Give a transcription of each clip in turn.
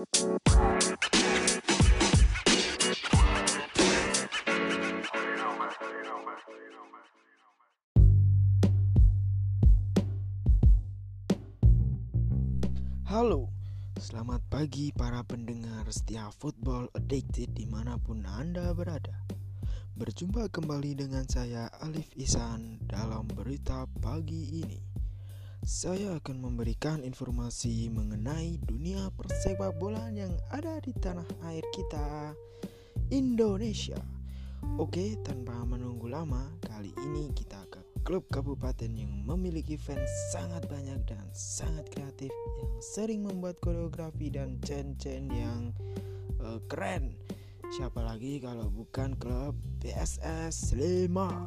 Halo, selamat pagi para pendengar setia Football Addicted di mana pun Anda berada. Berjumpa kembali dengan saya Alif Isan dalam berita pagi ini. Saya akan memberikan informasi mengenai dunia persepak bola yang ada di tanah air kita Indonesia Oke, tanpa menunggu lama, kali ini kita akan klub kabupaten yang memiliki fans sangat banyak dan sangat kreatif yang sering membuat koreografi dan cen-cen yang uh, keren. Siapa lagi kalau bukan klub PSS Sleman.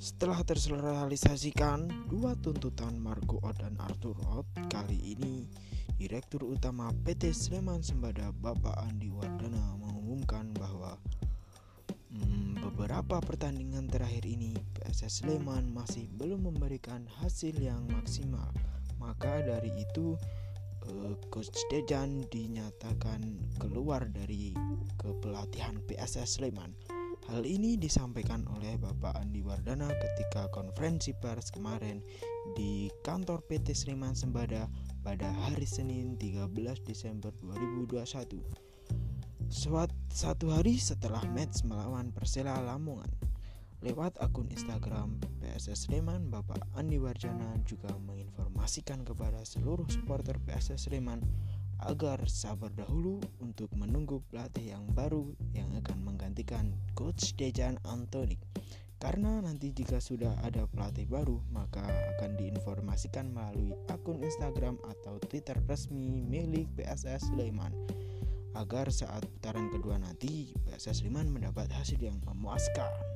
Setelah terrealisasikan dua tuntutan Marco dan Arthur Roth, kali ini Direktur Utama PT Sleman Sembada Bapak Andi Wardana mengumumkan bahwa hmm, beberapa pertandingan terakhir ini PSS Sleman masih belum memberikan hasil yang maksimal. Maka dari itu uh, Coach Dejan dinyatakan keluar dari kepelatihan PSS Sleman. Hal ini disampaikan oleh Bapak Andi Wardana ketika konferensi pers kemarin di kantor PT Sleman Sembada pada hari Senin 13 Desember 2021. Suat satu hari setelah match melawan Persela Lamongan. Lewat akun Instagram PSS Sleman, Bapak Andi Warjana juga menginformasikan kepada seluruh supporter PSS Sleman agar sabar dahulu untuk menunggu pelatih yang baru yang akan menggantikan Coach Dejan Antonik. Karena nanti jika sudah ada pelatih baru, maka akan diinformasikan melalui akun Instagram atau Twitter resmi milik PSS Sleman agar saat putaran kedua nanti PSS Sleman mendapat hasil yang memuaskan.